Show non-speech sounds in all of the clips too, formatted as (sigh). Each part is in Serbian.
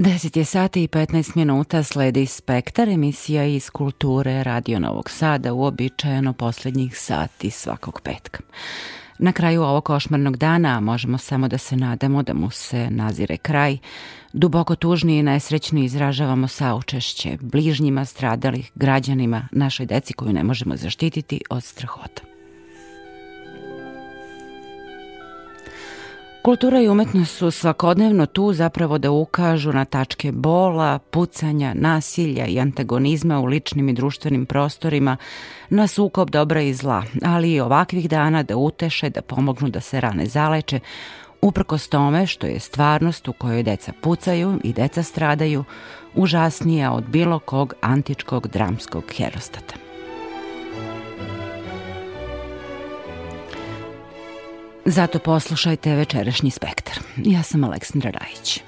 10 je sati i 15 minuta sledi Spektar, emisija iz kulture Radio Novog Sada, uobičajeno poslednjih sati svakog petka. Na kraju ovog košmarnog dana možemo samo da se nadamo da mu se nazire kraj. Duboko tužni i nesrećni izražavamo saučešće bližnjima stradalih građanima, našoj deci koju ne možemo zaštititi od strahota. Kultura i umetnost su svakodnevno tu zapravo da ukažu na tačke bola, pucanja, nasilja i antagonizma u ličnim i društvenim prostorima, na sukob dobra i zla, ali i ovakvih dana da uteše, da pomognu da se rane zaleče, uprkos tome što je stvarnost u kojoj deca pucaju i deca stradaju užasnija od bilo kog antičkog dramskog herostata. Zato poslušajte večerašnji spektar. Ja sam Aleksandra Rajić.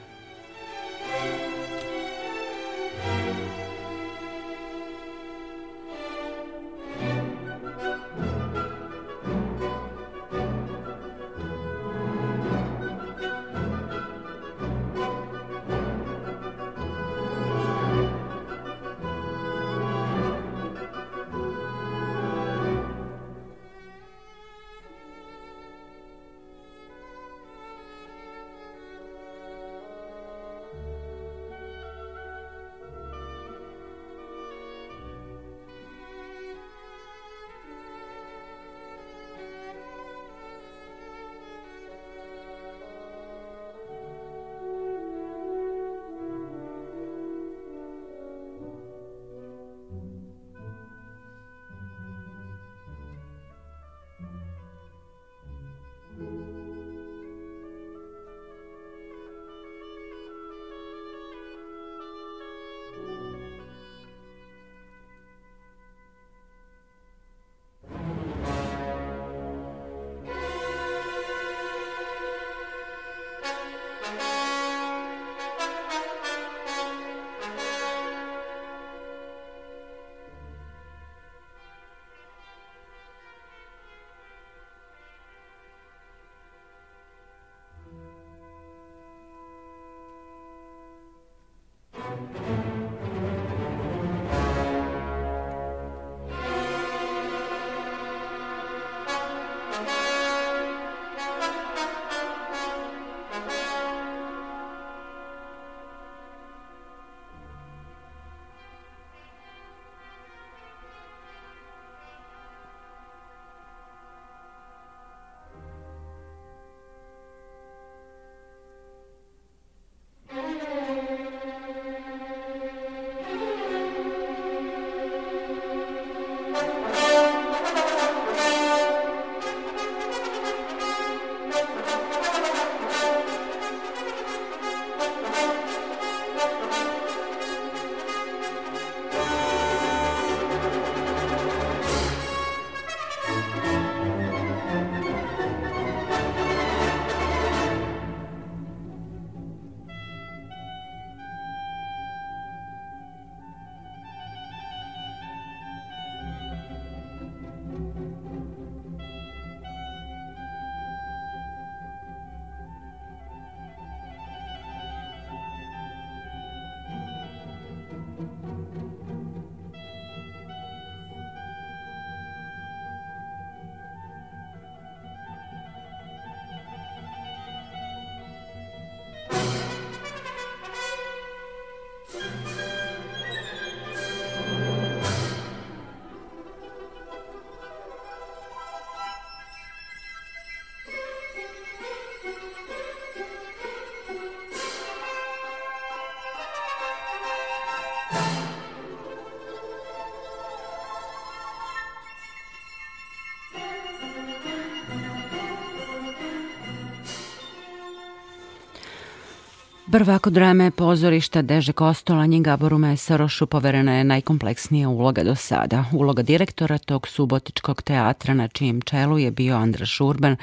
Prvako drame pozorišta Deže Kostolanji Gaboru Mesarošu poverena je najkompleksnija uloga do sada. Uloga direktora tog subotičkog teatra na čijem čelu je bio Andra Šurban,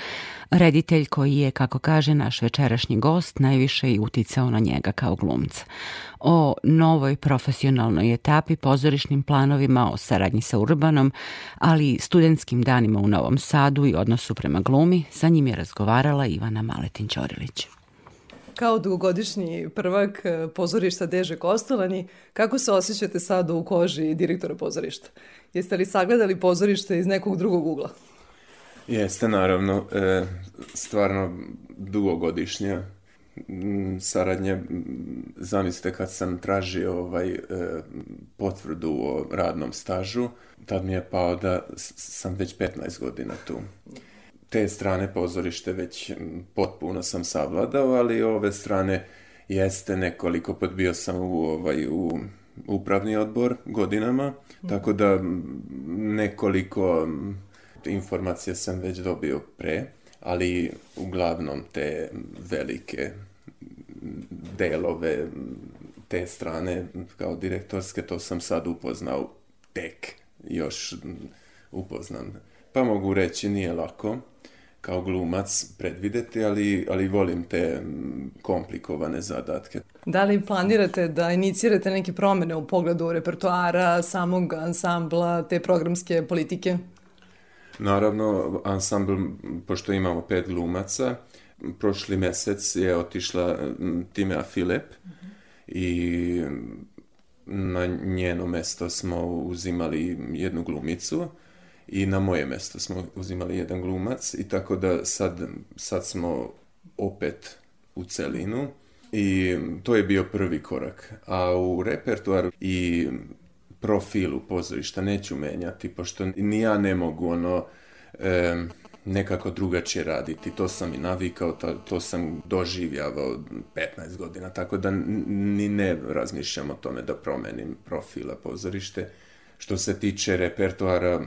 reditelj koji je, kako kaže naš večerašnji gost, najviše i uticao na njega kao glumca. O novoj profesionalnoj etapi, pozorišnim planovima, o saradnji sa Urbanom, ali i studentskim danima u Novom Sadu i odnosu prema glumi, sa njim je razgovarala Ivana Maletin-Ćorilić. Kao dugogodišnji prvak e, pozorišta Deže Kostolani, kako se osjećate sada u koži direktora pozorišta? Jeste li sagledali pozorište iz nekog drugog ugla? Jeste, naravno. E, stvarno dugogodišnja saradnje. Zamislite kad sam tražio ovaj, e, potvrdu o radnom stažu, tad mi je pao da sam već 15 godina tu te strane pozorište već potpuno sam savladao, ali ove strane jeste nekoliko, podbio sam u, ovaj, u upravni odbor godinama, tako da nekoliko informacija sam već dobio pre, ali uglavnom te velike delove te strane kao direktorske, to sam sad upoznao tek, još upoznan. Pa mogu reći nije lako, kao glumac predvideti, ali, ali volim te komplikovane zadatke. Da li planirate da inicirate neke promene u pogledu repertoara, samog ansambla, te programske politike? Naravno, ansambl, pošto imamo pet glumaca, prošli mesec je otišla Timea Filip uh -huh. i na njeno mesto smo uzimali jednu glumicu i na moje mesto smo uzimali jedan glumac i tako da sad, sad smo opet u celinu i to je bio prvi korak. A u repertuaru i profilu pozorišta neću menjati, pošto ni ja ne mogu ono e, nekako drugačije raditi. To sam i navikao, to, sam doživljavao 15 godina, tako da ni ne razmišljam o tome da promenim profila pozorište. Što se tiče repertoara,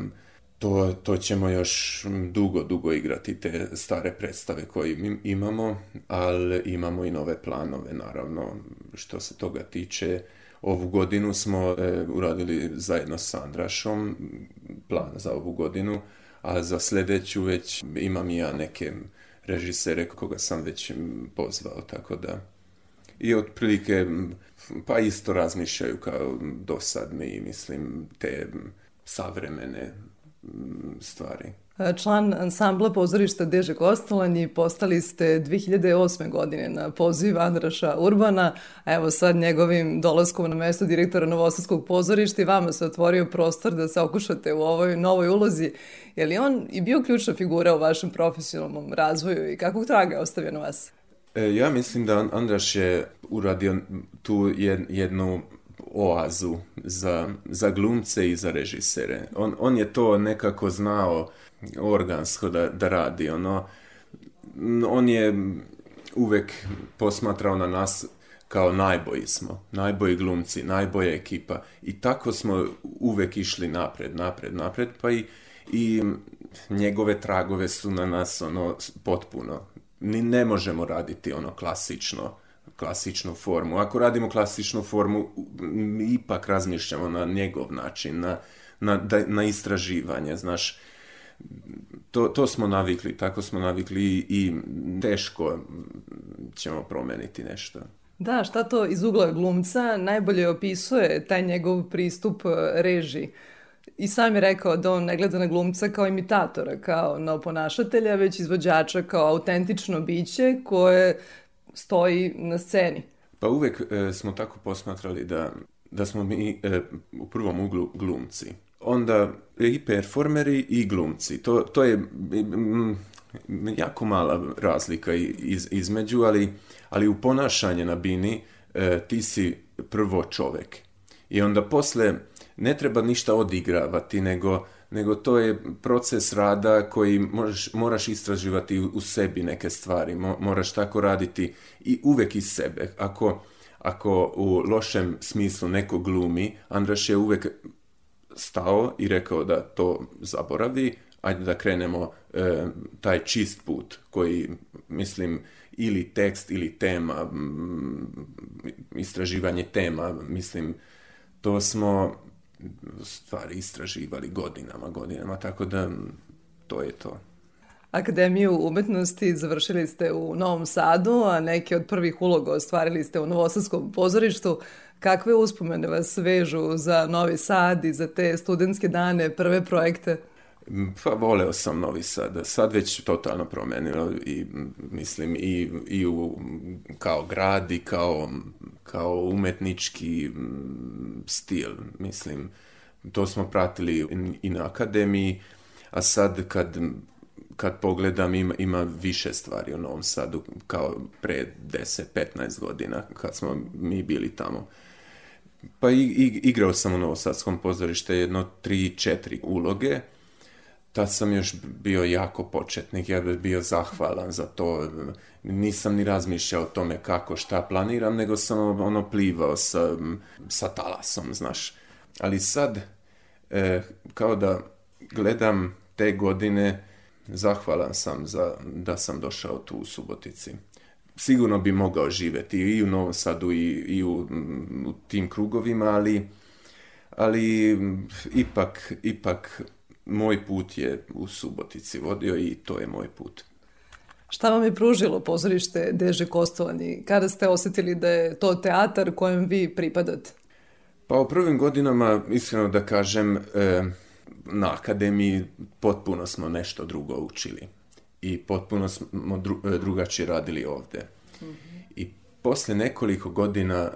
to, to ćemo još dugo, dugo igrati te stare predstave koje imamo, ali imamo i nove planove, naravno, što se toga tiče. Ovu godinu smo e, uradili zajedno sa Andrašom plan za ovu godinu, a za sledeću već imam ja neke režisere koga sam već pozvao, tako da i otprilike pa isto razmišljaju kao do sad mi, mislim, te savremene stvari. Član ansambla pozorišta Deže Kostolanji postali ste 2008. godine na poziv Andraša Urbana, evo sad njegovim dolaskom na mesto direktora Novosadskog pozorišta i vama se otvorio prostor da se okušate u ovoj novoj ulozi. Je li on i bio ključna figura u vašem profesionalnom razvoju i kakvog traga je ostavio na vas? E, ja mislim da Andraš je uradio tu jednu oazu za, za glumce i za režisere. On, on je to nekako znao organsko da, da radi. Ono, on je uvek posmatrao na nas kao najbolji smo, najbolji glumci, najbolja ekipa i tako smo uvek išli napred, napred, napred, pa i, i njegove tragove su na nas ono potpuno. Ni ne možemo raditi ono klasično klasičnu formu. Ako radimo klasičnu formu, ipak razmišljamo na njegov način, na, na, da, na istraživanje, znaš, to, to smo navikli, tako smo navikli i teško ćemo promeniti nešto. Da, šta to iz ugla glumca najbolje opisuje taj njegov pristup e, režiji. I sam je rekao da on ne gleda na glumca kao imitatora, kao na oponašatelja, već izvođača kao autentično biće koje stoji na sceni. Pa uvek e, smo tako posmatrali da, da smo mi e, u prvom uglu glumci. Onda i performeri i glumci. To, to je m, jako mala razlika iz, između, ali, ali u ponašanje na bini e, ti si prvo čovek. I onda posle ne treba ništa odigravati, nego nego to je proces rada koji možeš, moraš istraživati u, u sebi neke stvari, Mo, moraš tako raditi i uvek iz sebe. Ako, ako u lošem smislu neko glumi, Andraš je uvek stao i rekao da to zaboravi, ajde da krenemo e, taj čist put koji, mislim, ili tekst ili tema, istraživanje tema, mislim, to smo stvari istraživali godinama, godinama, tako da to je to. Akademiju umetnosti završili ste u Novom Sadu, a neke od prvih uloga ostvarili ste u Novosadskom pozorištu. Kakve uspomene vas vežu za Novi Sad i za te studentske dane, prve projekte? Pa voleo sam Novi Sad. Sad već totalno promenilo i mislim i, i u, kao grad i kao, kao umetnički stil. Mislim, to smo pratili i na akademiji, a sad kad, kad pogledam ima, ima više stvari u Novom Sadu kao pre 10-15 godina kad smo mi bili tamo. Pa i, i, igrao sam u Novosadskom pozorište jedno 3-4 uloge, tad sam još bio jako početnik, ja bih bio zahvalan za to. Nisam ni razmišljao o tome kako, šta planiram, nego sam ono plivao sa, sa talasom, znaš. Ali sad, e, kao da gledam te godine, zahvalan sam za, da sam došao tu u Subotici. Sigurno bi mogao živjeti i u Novom Sadu i, i u, u tim krugovima, ali, ali ipak, ipak moj put je u Subotici vodio i to je moj put. Šta vam je pružilo pozorište Deže Kostolani? Kada ste osetili da je to teatar kojem vi pripadate? Pa u prvim godinama, iskreno da kažem, e, na akademiji potpuno smo nešto drugo učili. I potpuno smo dru, e, drugačije radili ovde. Mm -hmm. I posle nekoliko godina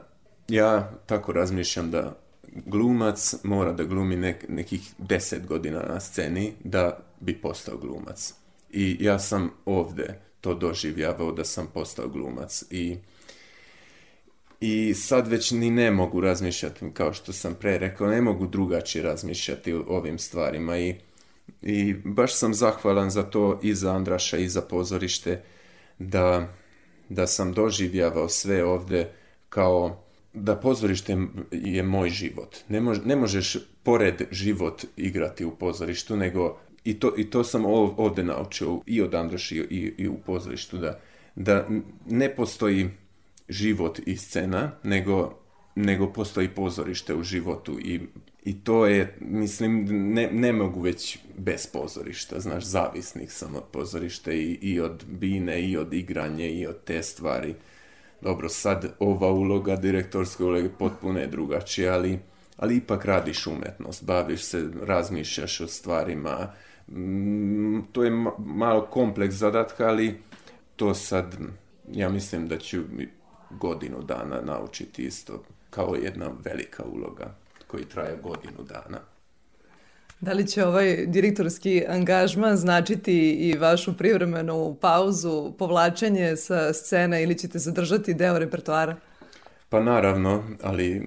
ja tako razmišljam da glumac mora da glumi nek, nekih deset godina na sceni da bi postao glumac. I ja sam ovde to doživljavao da sam postao glumac i i sad već ni ne mogu razmišljati, kao što sam pre rekao, ne mogu drugačije razmišljati o ovim stvarima i, i baš sam zahvalan za to i za Andraša i za pozorište da, da sam doživljavao sve ovde kao da pozorište je moj život. Ne, mož, ne možeš pored život igrati u pozorištu, nego i to, i to sam ovde naučio i od Androši i, i u pozorištu, da, da ne postoji život i scena, nego, nego postoji pozorište u životu i, i to je, mislim, ne, ne mogu već bez pozorišta, znaš, zavisnik sam od pozorišta i, i od bine, i od igranje, i od te stvari. Dobro, sad ova uloga, direktorska uloga potpuno je drugačija, ali, ali ipak radiš umetnost, baviš se, razmišljaš o stvarima. Mm, to je malo kompleks zadatka, ali to sad, ja mislim da ću godinu dana naučiti isto, kao jedna velika uloga koji traje godinu dana. Da li će ovaj direktorski angažman značiti i vašu privremenu pauzu, povlačenje sa scene ili ćete zadržati deo repertoara? Pa naravno, ali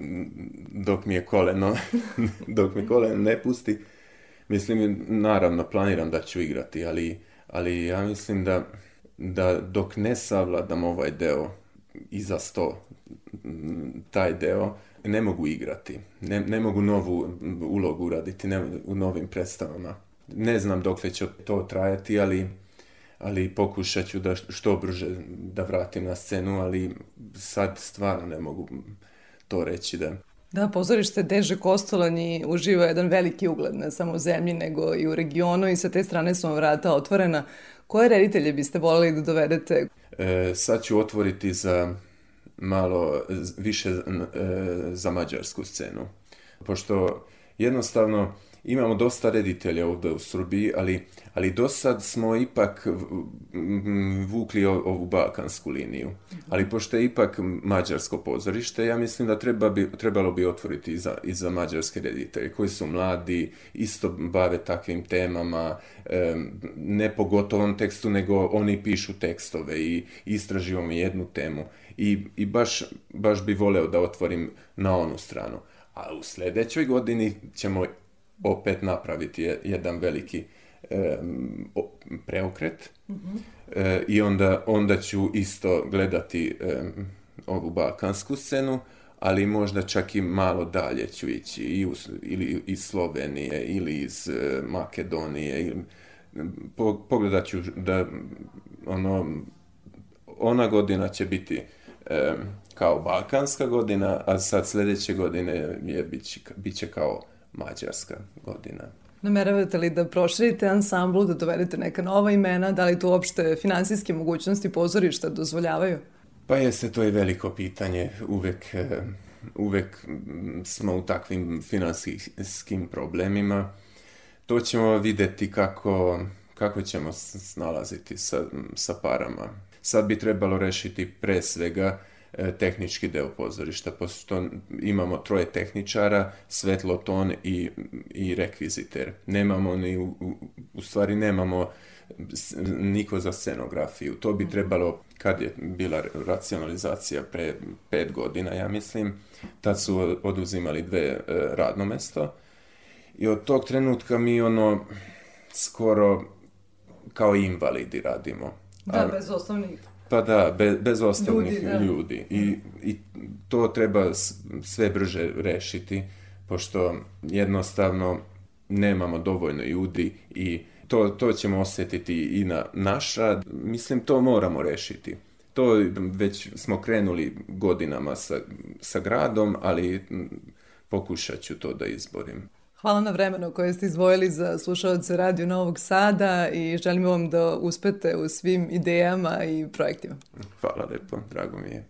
dok mi je koleno, (laughs) dok mi koleno ne pusti, mislim, naravno, planiram da ću igrati, ali, ali ja mislim da, da dok ne savladam ovaj deo i za sto taj deo, ne mogu igrati. Ne, ne mogu novu ulogu uraditi ne, u novim predstavama. Ne znam dokle će to trajati, ali, ali pokušat ću da što brže da vratim na scenu, ali sad stvarno ne mogu to reći da... Da, pozorište Deže Kostolanji uživa jedan veliki ugled, ne samo u zemlji, nego i u regionu i sa te strane su vam vrata otvorena. Koje reditelje biste volili da dovedete? E, sad ću otvoriti za malo više e, za mađarsku scenu. Pošto jednostavno imamo dosta reditelja ovde u Srbiji, ali, ali do sad smo ipak vukli ovu balkansku liniju. Ali pošto je ipak mađarsko pozorište, ja mislim da treba bi, trebalo bi otvoriti i za, i za mađarske reditelje koji su mladi, isto bave takvim temama, ne po gotovom tekstu, nego oni pišu tekstove i istraživamo jednu temu i, i baš, baš bi voleo da otvorim na onu stranu. A u sledećoj godini ćemo opet napraviti jedan veliki e, preokret mm -hmm. e, i onda, onda ću isto gledati e, ovu balkansku scenu, ali možda čak i malo dalje ću ići i u, ili iz Slovenije ili iz e, Makedonije ili, po, pogledat ću da ono ona godina će biti e, kao balkanska godina, a sad sledeće godine je biće, biće kao mađarska godina. Nameravate li da proširite ansamblu, da dovedete neka nova imena, da li tu uopšte finansijske mogućnosti pozorišta dozvoljavaju? Pa jeste, to je veliko pitanje. Uvek, uvek smo u takvim finansijskim problemima to ćemo vidjeti kako, kako ćemo snalaziti sa, sa parama. Sad bi trebalo rešiti pre svega e, tehnički deo pozorišta, pošto imamo troje tehničara, svetloton i, i rekviziter. Nemamo ni, u, u stvari nemamo niko za scenografiju. To bi trebalo, kad je bila racionalizacija pre pet godina, ja mislim, tad su oduzimali dve e, radno mesto. I od tog trenutka mi ono skoro kao invalidi radimo. Da, bez osnovnih pa da, bez, bez osnovnih ljudi. Da. ljudi. I, I to treba sve brže rešiti, pošto jednostavno nemamo dovoljno ljudi i to, to ćemo osjetiti i na naš rad. Mislim, to moramo rešiti. To već smo krenuli godinama sa, sa gradom, ali pokušat ću to da izborim. Hvala na vremenu koje ste izvojili za slušalce Radio Novog Sada i želim vam da uspete u svim idejama i projektima. Hvala lepo, drago mi je.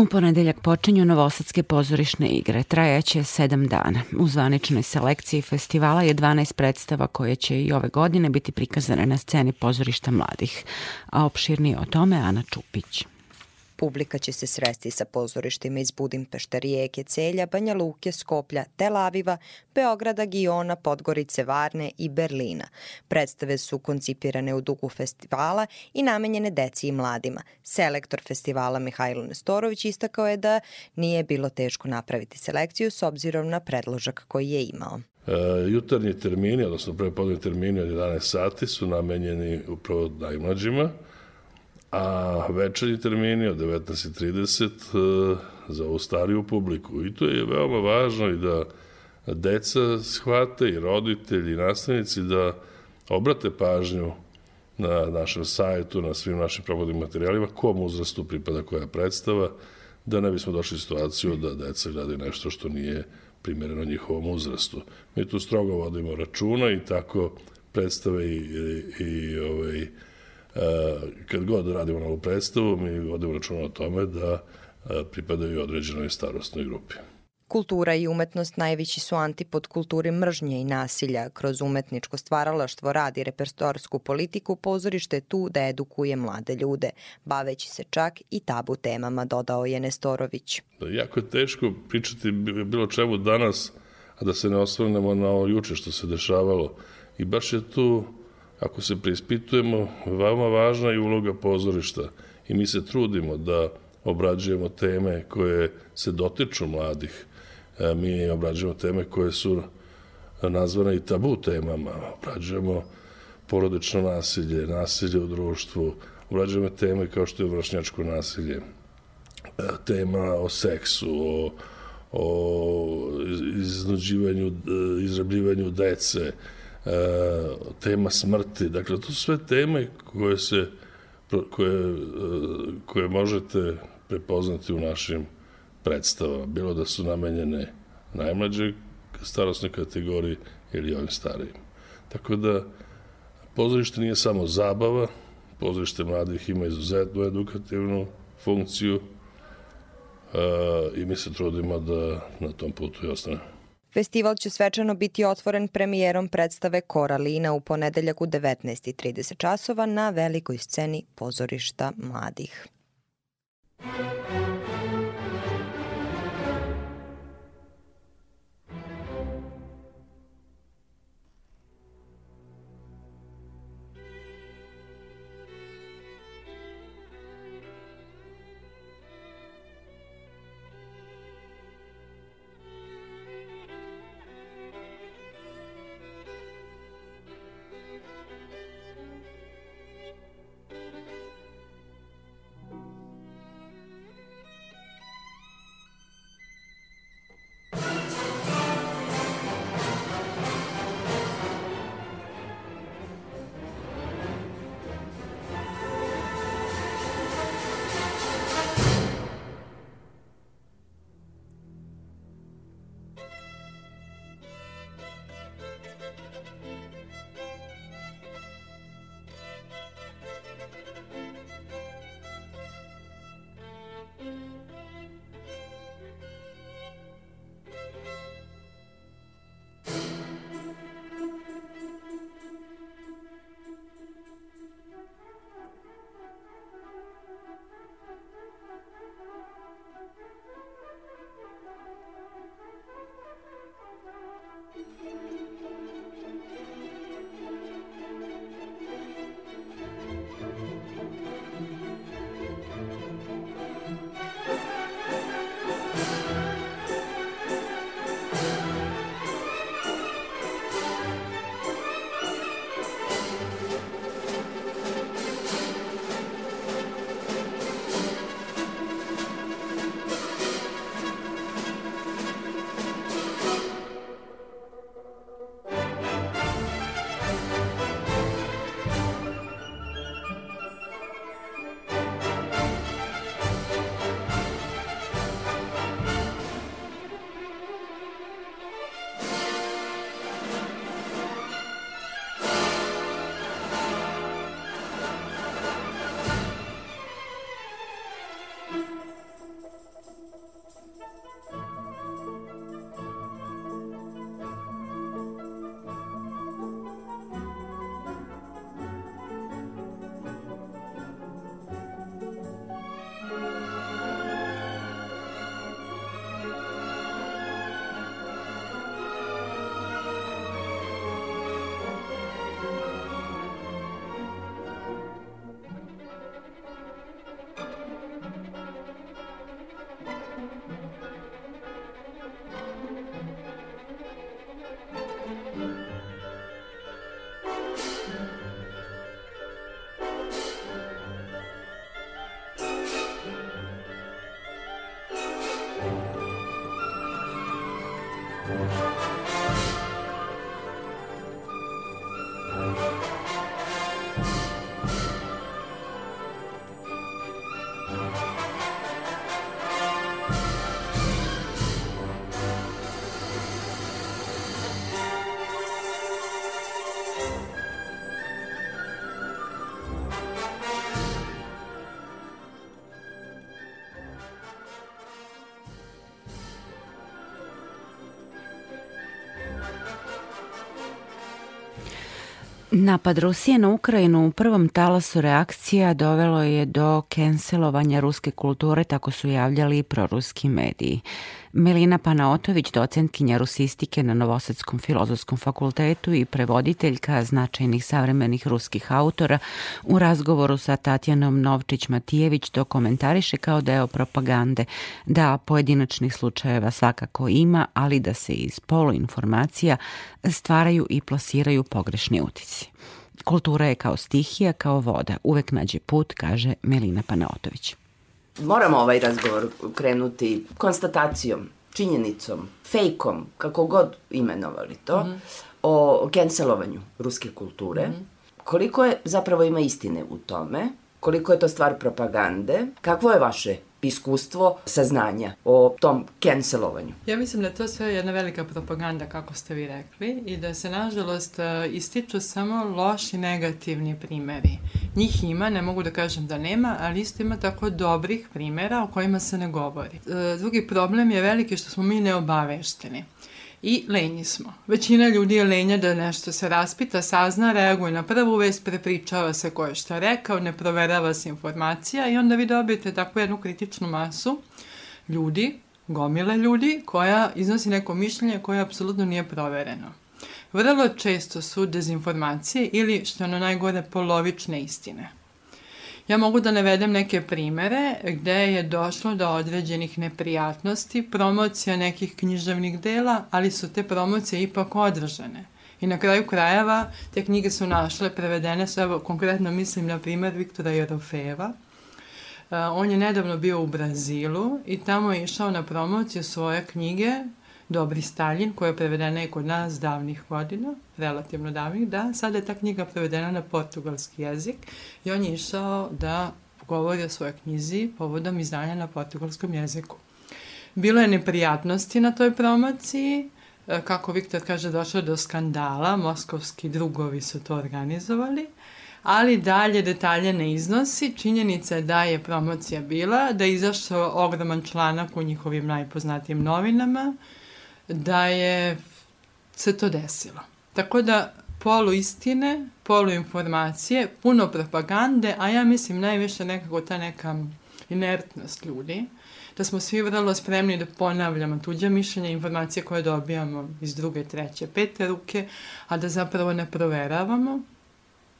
U ponedeljak počinju Novosadske pozorišne igre. Trajaće sedam dana. U zvaničnoj selekciji festivala je 12 predstava koje će i ove godine biti prikazane na sceni pozorišta mladih. A opširnije o tome Ana Čupić. Publika će se sresti sa pozorištima iz Budimpešte, Rijeke, Celja, Banja Luke, Skoplja, Tel Aviva, Beograda, Giona, Podgorice, Varne i Berlina. Predstave su koncipirane u dugu festivala i namenjene deci i mladima. Selektor festivala Mihajlo Nestorović istakao je da nije bilo teško napraviti selekciju s obzirom na predložak koji je imao. E, jutarnji termini, odnosno prepodnevni termini od 11 sati su namenjeni upravo najmlađima, a večernji termini od 19.30 e, za ovu stariju publiku. I to je veoma važno i da deca shvate i roditelji i nastavnici da obrate pažnju na našem sajtu, na svim našim provodnim materijalima, kom uzrastu pripada koja predstava, da ne bismo došli u situaciju da deca gledaju nešto što nije primjereno njihovom uzrastu. Mi tu strogo vodimo računa i tako predstave i, i, i ovaj, kad god radimo novu predstavu, mi vodimo računa o tome da pripadaju određenoj starostnoj grupi. Kultura i umetnost najveći su antipod kulturi mržnje i nasilja. Kroz umetničko stvaralaštvo radi repertoarsku politiku, pozorište je tu da edukuje mlade ljude, baveći se čak i tabu temama, dodao je Nestorović. Jako je teško pričati bilo čemu danas, a da se ne osvrnemo na ovo juče što se dešavalo. I baš je tu ako se preispitujemo, veoma važna je uloga pozorišta i mi se trudimo da obrađujemo teme koje se dotiču mladih. E, mi obrađujemo teme koje su nazvane i tabu temama. Obrađujemo porodično nasilje, nasilje u društvu, obrađujemo teme kao što je vršnjačko nasilje, e, tema o seksu, o, o iznuđivanju, e, izrabljivanju dece, tema smrti. Dakle, to su sve teme koje se koje, e, koje možete prepoznati u našim predstavama, bilo da su namenjene najmlađe starostne kategoriji ili ovim starijim. Tako da, pozorište nije samo zabava, pozorište mladih ima izuzetnu edukativnu funkciju uh, i mi se trudimo da na tom putu i ostanemo. Festival će svečano biti otvoren premijerom predstave Koralina u ponedeljak u 19.30 časova na velikoj sceni pozorišta mladih. Thank you. Napad Rusije na Ukrajinu u prvom talasu reakcija dovelo je do kenselovanja ruske kulture, tako su javljali i proruski mediji. Melina Panaotović, docentkinja rusistike na Novosadskom filozofskom fakultetu i prevoditeljka značajnih savremenih ruskih autora, u razgovoru sa Tatjanom Novčić-Matijević to komentariše kao deo propagande, da pojedinačnih slučajeva svakako ima, ali da se iz poluinformacija stvaraju i plasiraju pogrešni utici. Kultura je kao stihija, kao voda, uvek nađe put, kaže Melina Panaotović moramo ovaj razgovor krenuti konstatacijom, činjenicom, fejkom, kako god imenovali to, mm -hmm. o cancelovanju ruske kulture. Mm -hmm. Koliko je zapravo ima istine u tome, koliko je to stvar propagande, kakvo je vaše iskustvo saznanja o tom cancelovanju. Ja mislim da je to sve jedna velika propaganda, kako ste vi rekli, i da se, nažalost, e, ističu samo loši negativni primeri. Njih ima, ne mogu da kažem da nema, ali isto ima tako dobrih primera o kojima se ne govori. E, drugi problem je veliki što smo mi neobavešteni i lenji smo. Većina ljudi je lenja da nešto se raspita, sazna, reaguje na prvu vest, prepričava se ko je šta rekao, ne proverava se informacija i onda vi dobijete takvu jednu kritičnu masu ljudi, gomile ljudi, koja iznosi neko mišljenje koje apsolutno nije provereno. Vrlo često su dezinformacije ili, što je ono najgore, polovične istine. Ja mogu da navedem neke primere gde je došlo do određenih neprijatnosti, promocija nekih književnih dela, ali su te promocije ipak održane. I na kraju krajeva te knjige su našle, prevedene su, evo konkretno mislim na primer Viktora Jorofeva. Uh, on je nedavno bio u Brazilu i tamo je išao na promociju svoje knjige Dobri Stalin, koja je prevedena i kod nas davnih godina, relativno davnih, da, sada je ta knjiga prevedena na portugalski jezik i on je išao da govori o svojoj knjizi povodom izdanja na portugalskom jeziku. Bilo je neprijatnosti na toj promociji, e, kako Viktor kaže, došlo do skandala, moskovski drugovi su to organizovali, ali dalje detalje ne iznosi. Činjenica je da je promocija bila, da je izašao ogroman članak u njihovim najpoznatijim novinama, da je se to desilo. Tako da polu istine, polu informacije, puno propagande, a ja mislim najviše nekako ta neka inertnost ljudi, da smo svi vrlo spremni da ponavljamo tuđa mišljenja, informacije koje dobijamo iz druge, treće, pete ruke, a da zapravo ne proveravamo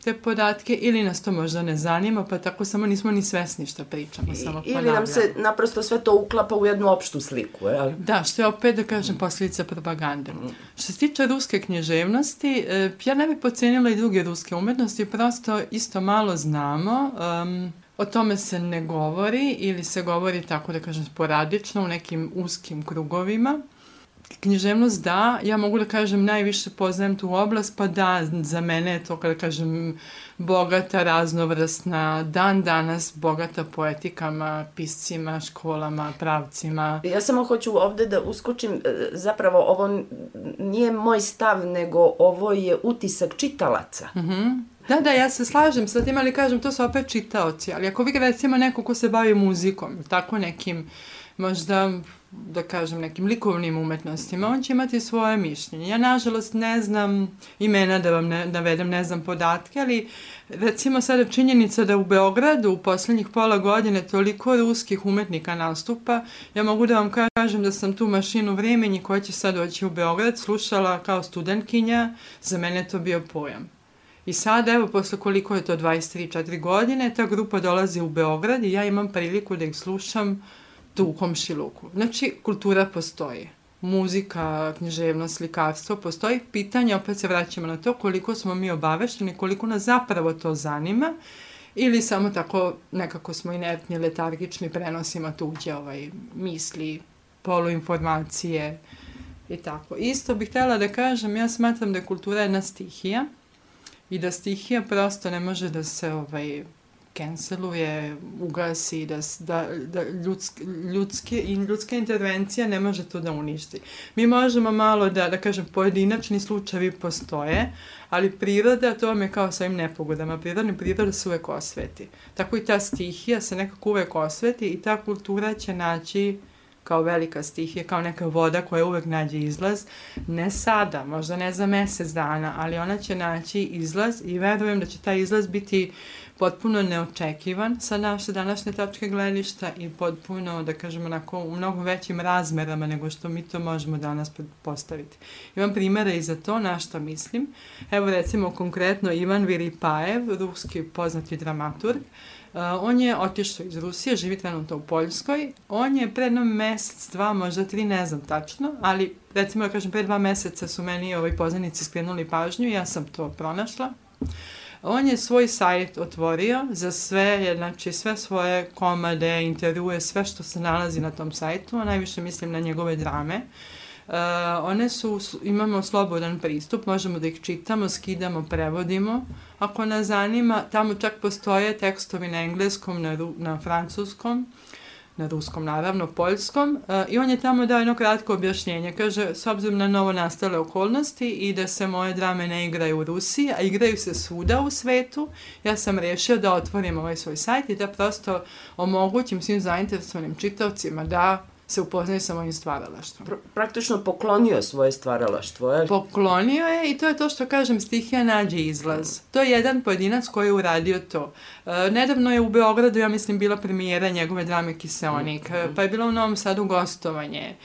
te podatke ili nas to možda ne zanima, pa tako samo nismo ni svesni šta pričamo, I, samo ponavljamo. Ili nam se naprosto sve to uklapa u jednu opštu sliku, je Da, što je opet, da kažem, posljedica propagande. Mm. Što se tiče ruske književnosti, e, ja ne bih pocenila i druge ruske umetnosti, prosto isto malo znamo, um, o tome se ne govori ili se govori tako da kažem sporadično u nekim uskim krugovima književnost da, ja mogu da kažem najviše poznajem tu oblast, pa da, za mene je to kada kažem bogata, raznovrstna, dan danas bogata poetikama, piscima, školama, pravcima. Ja samo hoću ovde da uskočim, e, zapravo ovo nije moj stav, nego ovo je utisak čitalaca. Mhm. Mm Da, da, ja se slažem sa tim, ali kažem, to su opet čitaoci, ali ako vi recimo neko ko se bavi muzikom, tako nekim, možda da kažem, nekim likovnim umetnostima, on će imati svoje mišljenje. Ja, nažalost, ne znam imena da vam ne, navedem, ne znam podatke, ali recimo sada činjenica da u Beogradu u poslednjih pola godine toliko ruskih umetnika nastupa, ja mogu da vam kažem da sam tu mašinu vremenji koja će sad doći u Beograd slušala kao studentkinja, za mene to bio pojam. I sad, evo, posle koliko je to, 23-4 godine, ta grupa dolazi u Beograd i ja imam priliku da ih slušam tu u komšiluku. Znači, kultura postoji. Muzika, književnost, slikarstvo postoji. Pitanje, opet se vraćamo na to, koliko smo mi obavešteni, koliko nas zapravo to zanima ili samo tako nekako smo inertni, letargični, prenosimo tuđe ovaj, misli, poluinformacije I tako. Isto bih htjela da kažem, ja smatram da je kultura jedna stihija i da stihija prosto ne može da se ovaj, canceluje, ugasi, da, da, da ljudske, ljudske, i ljudska intervencija ne može to da uništi. Mi možemo malo da, da kažem, pojedinačni slučajevi postoje, ali priroda, to vam je kao sa ovim nepogodama, prirodni priroda se uvek osveti. Tako i ta stihija se nekako uvek osveti i ta kultura će naći kao velika stihija, kao neka voda koja uvek nađe izlaz, ne sada, možda ne za mesec dana, ali ona će naći izlaz i verujem da će taj izlaz biti potpuno neočekivan sa naše današnje tačke gledišta i potpuno, da kažemo, onako, u mnogo većim razmerama nego što mi to možemo danas postaviti. Imam primere i za to, na što mislim. Evo recimo konkretno Ivan Viripajev, ruski poznati dramaturg, Uh, on je otišao iz Rusije, živi trenutno u Poljskoj. On je pre jednom mesec, dva, možda tri, ne znam tačno, ali recimo da kažem, pre dva meseca su meni ovi poznanici skrenuli pažnju i ja sam to pronašla. On je svoj sajt otvorio za sve, znači sve svoje komade, intervjue, sve što se nalazi na tom sajtu, a najviše mislim na njegove drame. Uh, one su, imamo slobodan pristup, možemo da ih čitamo, skidamo, prevodimo. Ako nas zanima, tamo čak postoje tekstovi na engleskom, na, na francuskom, na ruskom naravno, poljskom, uh, i on je tamo dao jedno kratko objašnjenje. Kaže, s obzirom na novo nastale okolnosti i da se moje drame ne igraju u Rusiji, a igraju se svuda u svetu, ja sam rešio da otvorim ovaj svoj sajt i da prosto omogućim svim zainteresovanim čitavcima da se upoznaju sa mojim stvaralaštvom. Pr praktično poklonio svoje stvaralaštvo, je Poklonio je i to je to što kažem, stihija nađe izlaz. To je jedan pojedinac koji je uradio to. E, nedavno je u Beogradu, ja mislim, bila premijera njegove drame Kiseonik, mm -hmm. pa je bilo u Novom Sadu gostovanje.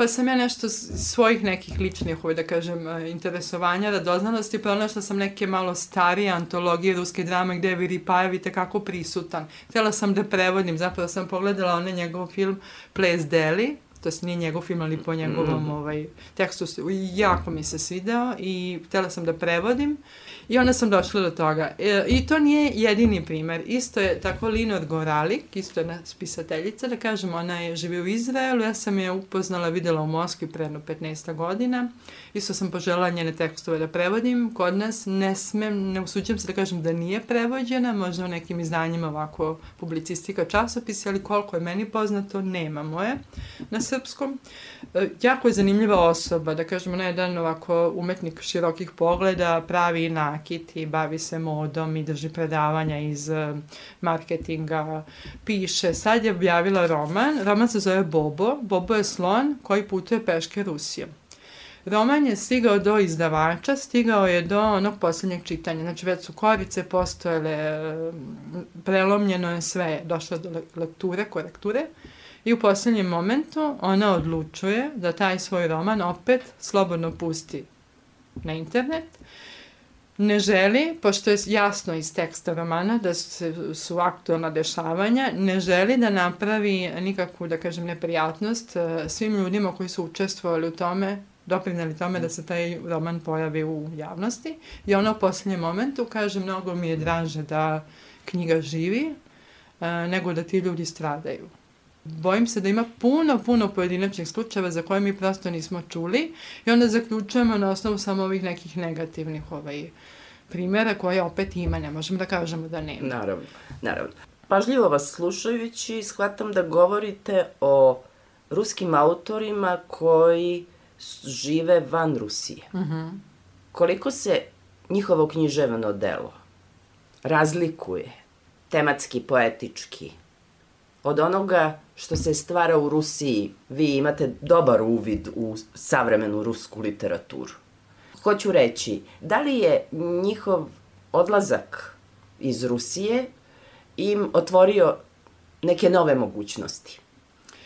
Pa sam ja nešto svojih nekih ličnih, ovaj, da kažem, e, interesovanja, radoznalosti, pronašla sam neke malo starije antologije ruske drame gde je Viripajev i tekako prisutan. Htjela sam da prevodim, zapravo sam pogledala onaj njegov film Ples Deli, to je nije njegov film, ali po njegovom mm. ovaj, tekstu, jako mi se svideo i htjela sam da prevodim. I onda sam došla do toga. E, I to nije jedini primer. Isto je tako Linor Goralik, isto jedna spisateljica, da kažem, ona je živi u Izraelu, ja sam je upoznala, videla u Moskvi pre jedno 15 godina. Isto sam požela njene tekstove da prevodim. Kod nas ne smem, ne usuđam se da kažem da nije prevođena, možda u nekim izdanjima ovako publicistika časopisi, ali koliko je meni poznato, nemamo je na srpskom. E, jako je zanimljiva osoba, da kažemo, ona je jedan ovako umetnik širokih pogleda, pravi nakit i bavi se modom i drži predavanja iz e, marketinga, piše. Sad je objavila roman, roman se zove Bobo, Bobo je slon koji putuje peške Rusijom. Roman je stigao do izdavača, stigao je do onog poslednjeg čitanja. Znači, već su korice postojale, e, prelomljeno je sve, došlo do lekture, korekture. I u poslednjem momentu ona odlučuje da taj svoj roman opet slobodno pusti na internet. Ne želi, pošto je jasno iz teksta romana da su, su aktualna dešavanja, ne želi da napravi nikakvu, da kažem, neprijatnost uh, svim ljudima koji su učestvovali u tome, doprinali tome da se taj roman pojavi u javnosti. I ona u poslednjem momentu kaže, mnogo mi je draže da knjiga živi, uh, nego da ti ljudi stradaju bojim se da ima puno, puno pojedinačnih slučajeva za koje mi prosto nismo čuli i onda zaključujemo na osnovu samo ovih nekih negativnih ovaj, primjera koje opet ima, ne možemo da kažemo da nema. Naravno, naravno. Pažljivo vas slušajući, shvatam da govorite o ruskim autorima koji žive van Rusije. Mhm. -huh. Koliko se njihovo književno delo razlikuje tematski, poetički, od onoga što se stvara u Rusiji, vi imate dobar uvid u savremenu rusku literaturu. Hoću reći, da li je njihov odlazak iz Rusije im otvorio neke nove mogućnosti?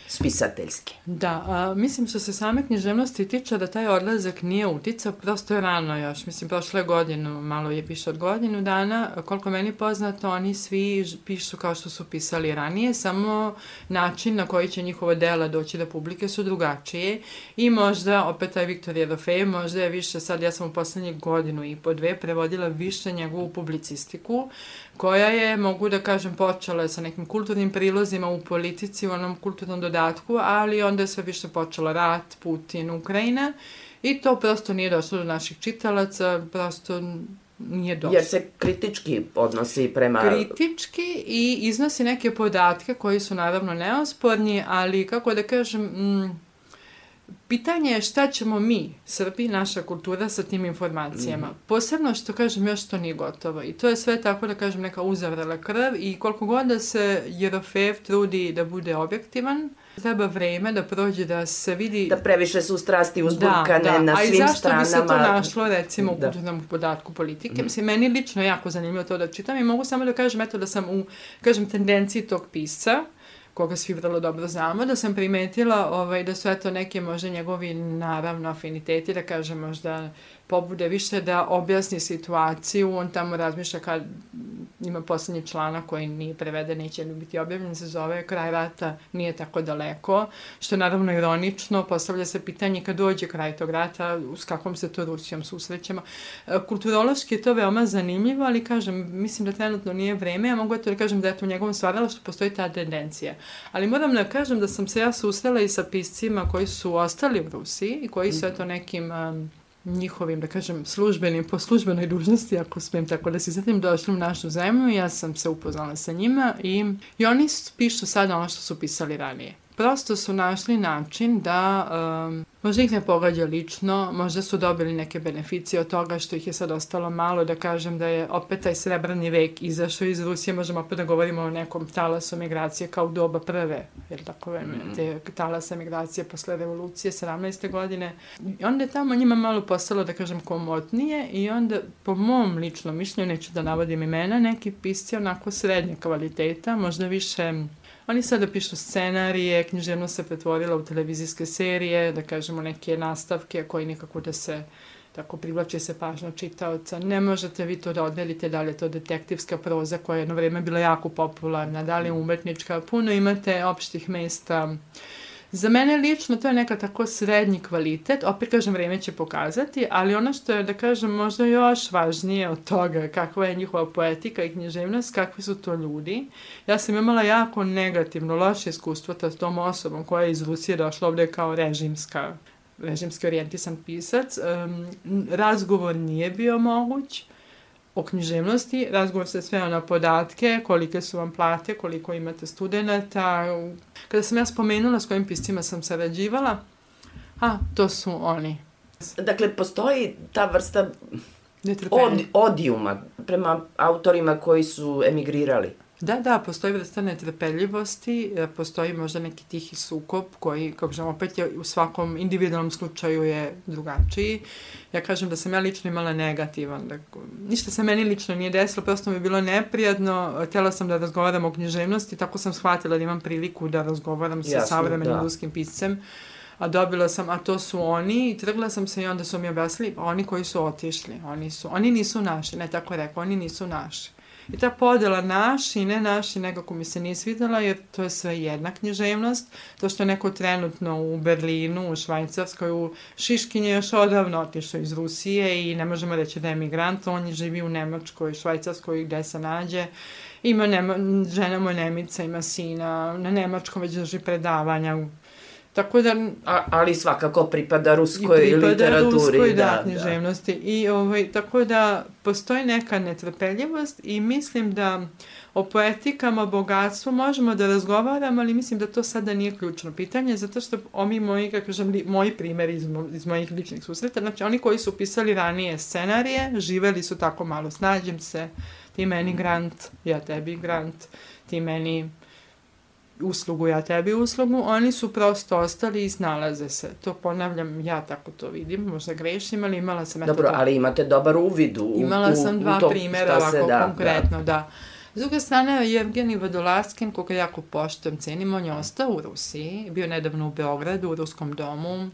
Spisateljske. Da, a, mislim što se same književnosti tiče da taj odlazak nije uticao, prosto je rano još, mislim prošle godinu, malo je više od godinu dana, koliko meni poznato, oni svi pišu kao što su pisali ranije, samo način na koji će njihova dela doći do publike su drugačije. I možda, opet taj Viktor Jerofej, možda je više, sad ja sam u poslednjih godinu i po dve prevodila više njegovu publicistiku, koja je, mogu da kažem, počela sa nekim kulturnim prilozima u politici, u onom kulturnom dodatku, ali onda je sve više počela rat, Putin, Ukrajina i to prosto nije došlo do naših čitalaca, prosto nije došlo. Jer se kritički odnosi prema... Kritički i iznosi neke podatke koji su naravno neosporni, ali kako da kažem, mm, Pitanje je šta ćemo mi, Srbi, naša kultura sa tim informacijama. Mm. Posebno što kažem još to nije gotovo i to je sve tako da kažem neka uzavrela krv i koliko god da se Jerofev trudi da bude objektivan, treba vreme da prođe da se vidi... Da previše su strasti uzburkane da, da. na svim stranama. A i zašto bi se to našlo recimo u da. kulturnom podatku politike? Mm. Mislim, meni lično jako zanimljivo to da čitam i mogu samo da kažem eto da sam u, kažem, tendenciji tog pisca koga svi vrlo dobro znamo, da sam primetila ovaj, da su eto neke možda njegovi naravno afiniteti, da kažem možda pobude više da objasni situaciju, on tamo razmišlja kad ima poslednji članak koji nije preveden, neće biti objavljen, se zove Kraj rata nije tako daleko, što je naravno ironično, postavlja se pitanje kad dođe kraj tog rata, s kakvom se to Rusijom susrećemo. E, kulturološki je to veoma zanimljivo, ali kažem, mislim da trenutno nije vreme, ja mogu to da kažem da je to u njegovom što postoji ta tendencija. Ali moram da kažem da sam se ja susrela i sa piscima koji su ostali u Rusiji i koji su eto nekim um, njihovim, da kažem, službenim, po službenoj dužnosti, ako smijem tako da se zatim, došli u našu zemlju, ja sam se upoznala sa njima i, i oni pišu sada ono što su pisali ranije. Prosto su našli način da um, Možda ih ne pogađa lično, možda su dobili neke beneficije od toga što ih je sad ostalo malo, da kažem da je opet taj srebrni vek izašao iz Rusije, možemo opet da govorimo o nekom talasu migracije kao doba prve, jer tako mm -hmm. te talasa migracije posle revolucije 17. godine. I onda je tamo njima malo postalo, da kažem, komotnije i onda, po mom ličnom mišljenju, neću da navodim imena, neki pisci onako srednje kvaliteta, možda više Oni sada pišu scenarije, književnost se pretvorila u televizijske serije, da kažemo neke nastavke koji nikako da se tako privlače se pažnja čitaoca. Ne možete vi to da oddelite da li je to detektivska proza koja je jedno vreme bila jako popularna, da li je umetnička. Puno imate opštih mesta, Za mene lično to je neka tako srednji kvalitet, opet kažem vreme će pokazati, ali ono što je da kažem možda još važnije od toga kakva je njihova poetika i književnost, kakvi su to ljudi. Ja sam imala jako negativno, loše iskustvo sa tom osobom koja je iz Rusije došla ovde kao režimska režimski orijentisan pisac. Um, razgovor nije bio moguć o književnosti, razgovor se sve na podatke, kolike su vam plate, koliko imate studenta. Kada sam ja spomenula s kojim piscima sam sarađivala, a, to su oni. Dakle, postoji ta vrsta od, odijuma prema autorima koji su emigrirali. Da, da, postoji vrsta netrpeljivosti, e, postoji možda neki tihi sukob koji, kako kažem, opet je u svakom individualnom slučaju je drugačiji. Ja kažem da sam ja lično imala negativan, da ništa se meni lično nije desilo, prosto mi je bilo neprijatno, htjela sam da razgovaram o književnosti, tako sam shvatila da imam priliku da razgovaram sa Jasno, savremenim da. ruskim piscem a dobila sam, a to su oni i trgla sam se i onda su mi objasnili, oni koji su otišli, oni su, oni nisu naši, ne tako rekao, oni nisu naši. I ta podela naši i ne naši nekako mi se nije svidela jer to je sve jedna književnost. To što je neko trenutno u Berlinu, u Švajcarskoj, u Šiškinje još odavno otišao iz Rusije i ne možemo reći da je migrant, on je živi u Nemačkoj, Švajcarskoj gde se nađe. Ima nema, žena mu Nemica, ima sina, na Nemačkom već drži predavanja Tako da... A, ali svakako pripada ruskoj pripada literaturi. Ruskoj, da, da, književnosti. Da. I ovaj, tako da postoji neka netrpeljivost i mislim da o poetikama, bogatstvu možemo da razgovaramo, ali mislim da to sada nije ključno pitanje, zato što ovi moji, kako kažem, li, moji primeri iz, mo, iz mojih ličnih susreta, znači oni koji su pisali ranije scenarije, živeli su tako malo, snađem se, ti meni grant, ja tebi grant, ti meni uslugu, ja tebi uslugu, oni su prosto ostali i snalaze se. To ponavljam, ja tako to vidim, možda grešim, ali imala sam... Dobro, to... ali imate dobar uvid u Imala sam dva u to primera ovako da, konkretno, da. da. S druge strane, Evgeni Vodolaskin, koga jako poštujem, cenim, on je ostao u Rusiji, bio nedavno u Beogradu, u Ruskom domu,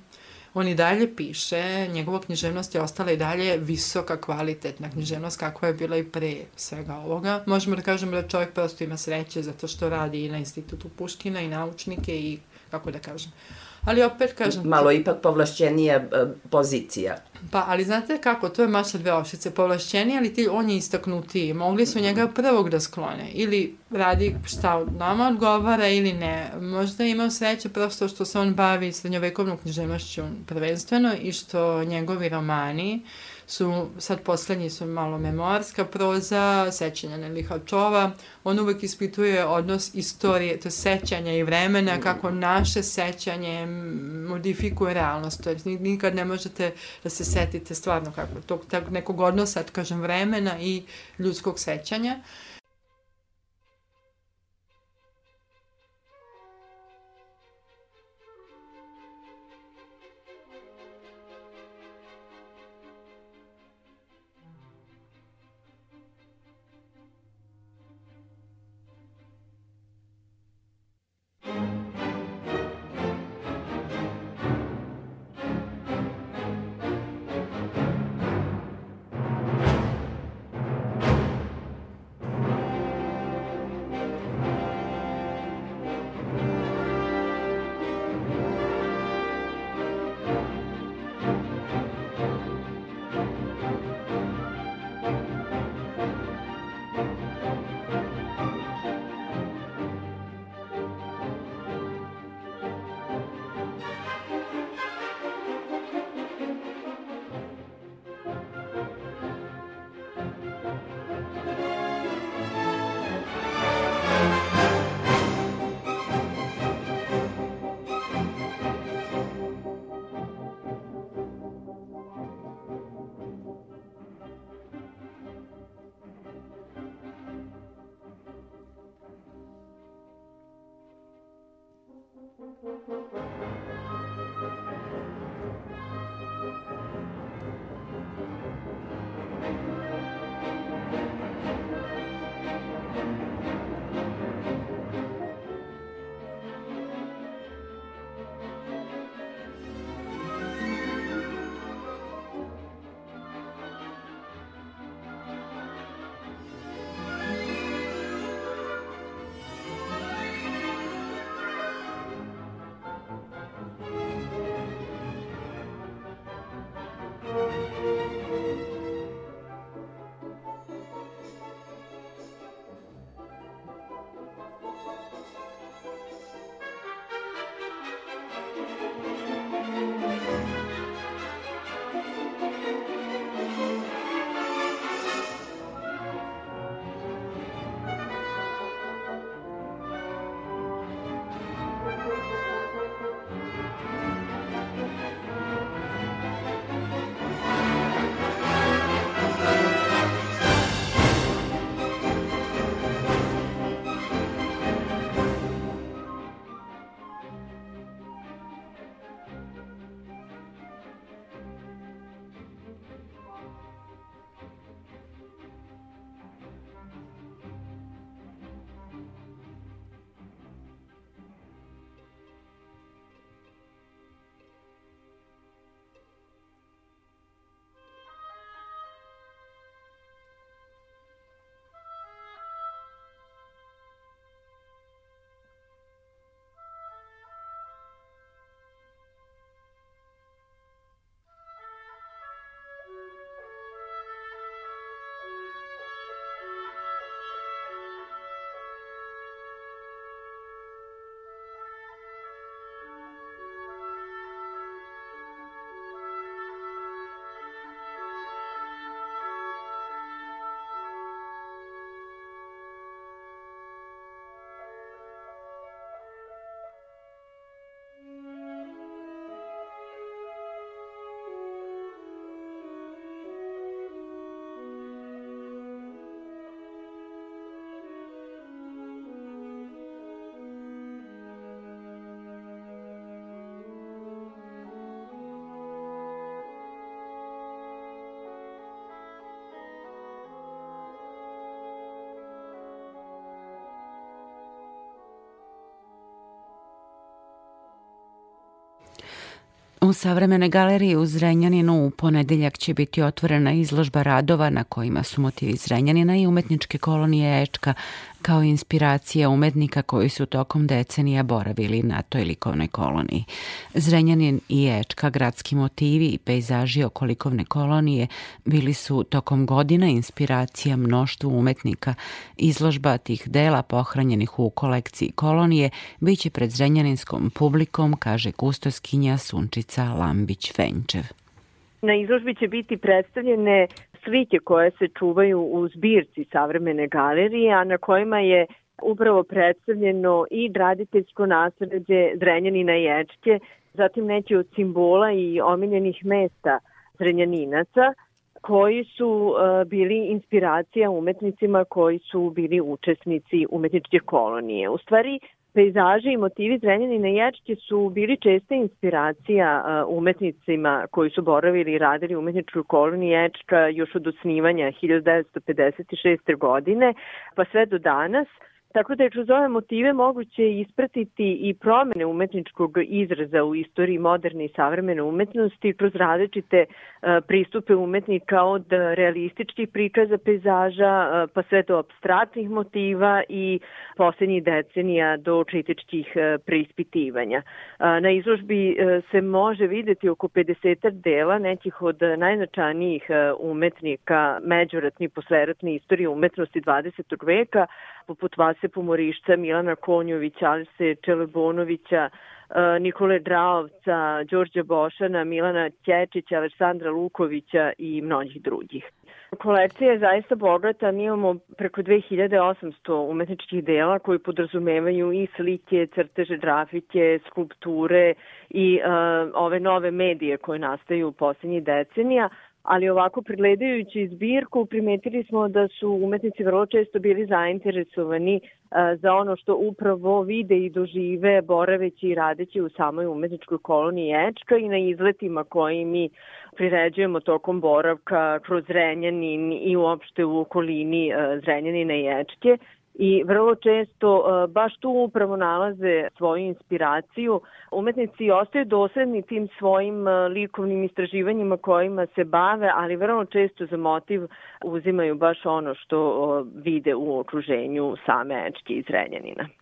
On i dalje piše, njegova književnost je ostala i dalje visoka, kvalitetna književnost kakva je bila i pre svega ovoga. Možemo da kažemo da čovjek prosto ima sreće zato što radi i na institutu Puškina i naučnike i kako da kažem. Ali opet kažem... Malo ipak povlašćenija e, pozicija. Pa, ali znate kako, to je maša dve ošice, povlašćeni, ali ti, on je istaknutiji. Mogli su njega prvog da sklone. Ili radi šta nama odgovara ili ne. Možda je imao sreće prosto što se on bavi srednjovekovnom književnošću prvenstveno i što njegovi romani su, sad poslednji su malo memorska proza, sećanja na Lihačova, on uvek ispituje odnos istorije, to sećanja i vremena, kako naše sećanje modifikuje realnost, to je nikad ne možete da se setite stvarno kako tog, tog nekog odnosa, kažem, vremena i ljudskog sećanja. Uh, U savremenoj galeriji u Zrenjaninu u ponedeljak će biti otvorena izložba radova na kojima su motivi Zrenjanina i umetničke kolonije Ečka kao inspiracija umetnika koji su tokom decenija boravili na toj likovnoj koloniji. Zrenjanin i Ečka, gradski motivi i pejzaži oko likovne kolonije bili su tokom godina inspiracija mnoštvu umetnika. Izložba tih dela pohranjenih u kolekciji kolonije biće pred zrenjaninskom publikom, kaže kustoskinja Sunčica Lambić-Fenčev. Na izložbi će biti predstavljene slike koje se čuvaju u zbirci savremene galerije, a na kojima je upravo predstavljeno i graditeljsko nasređe Zrenjanina i Ečke, zatim neki od simbola i omiljenih mesta Zrenjaninaca, koji su uh, bili inspiracija umetnicima koji su bili učesnici umetničke kolonije. U stvari, Pejzaži i motivi Zrenjanina i Ječke su bili česta inspiracija uh, umetnicima koji su boravili i radili u umetničkoj koloniji Ječka još od osnivanja 1956. godine pa sve do danas – Tako da je kroz ove motive moguće ispratiti i promene umetničkog izraza u istoriji moderne i savremene umetnosti kroz različite uh, pristupe umetnika od realističkih prikaza pejzaža uh, pa sve do abstraktnih motiva i poslednjih decenija do kritičkih uh, preispitivanja. Na izložbi se može videti oko 50 dela nekih od najznačajnijih umetnika međuratni i posleratne istorije umetnosti 20. veka, poput Vase Pomorišca, Milana Konjovića, Alise Čelebonovića, e, Nikole Draovca, Đorđa Bošana, Milana Ćečića, Aleksandra Lukovića i mnogih drugih. Kolekcija je zaista bogata, mi imamo preko 2800 umetničkih dela koji podrazumevaju i slike, crteže, grafike, skulpture i uh, ove nove medije koje nastaju u poslednjih decenija, ali ovako pregledajući zbirku primetili smo da su umetnici vrlo često bili zainteresovani za ono što upravo vide i dožive boraveći i radeći u samoj umetničkoj koloniji Ečka i na izletima koji mi priređujemo tokom boravka kroz Zrenjanin i uopšte u okolini Zrenjanina i Ečke i vrlo često uh, baš tu upravo nalaze svoju inspiraciju. Umetnici ostaju dosledni tim svojim uh, likovnim istraživanjima kojima se bave, ali vrlo često za motiv uzimaju baš ono što uh, vide u okruženju same Ečke iz Renjanina.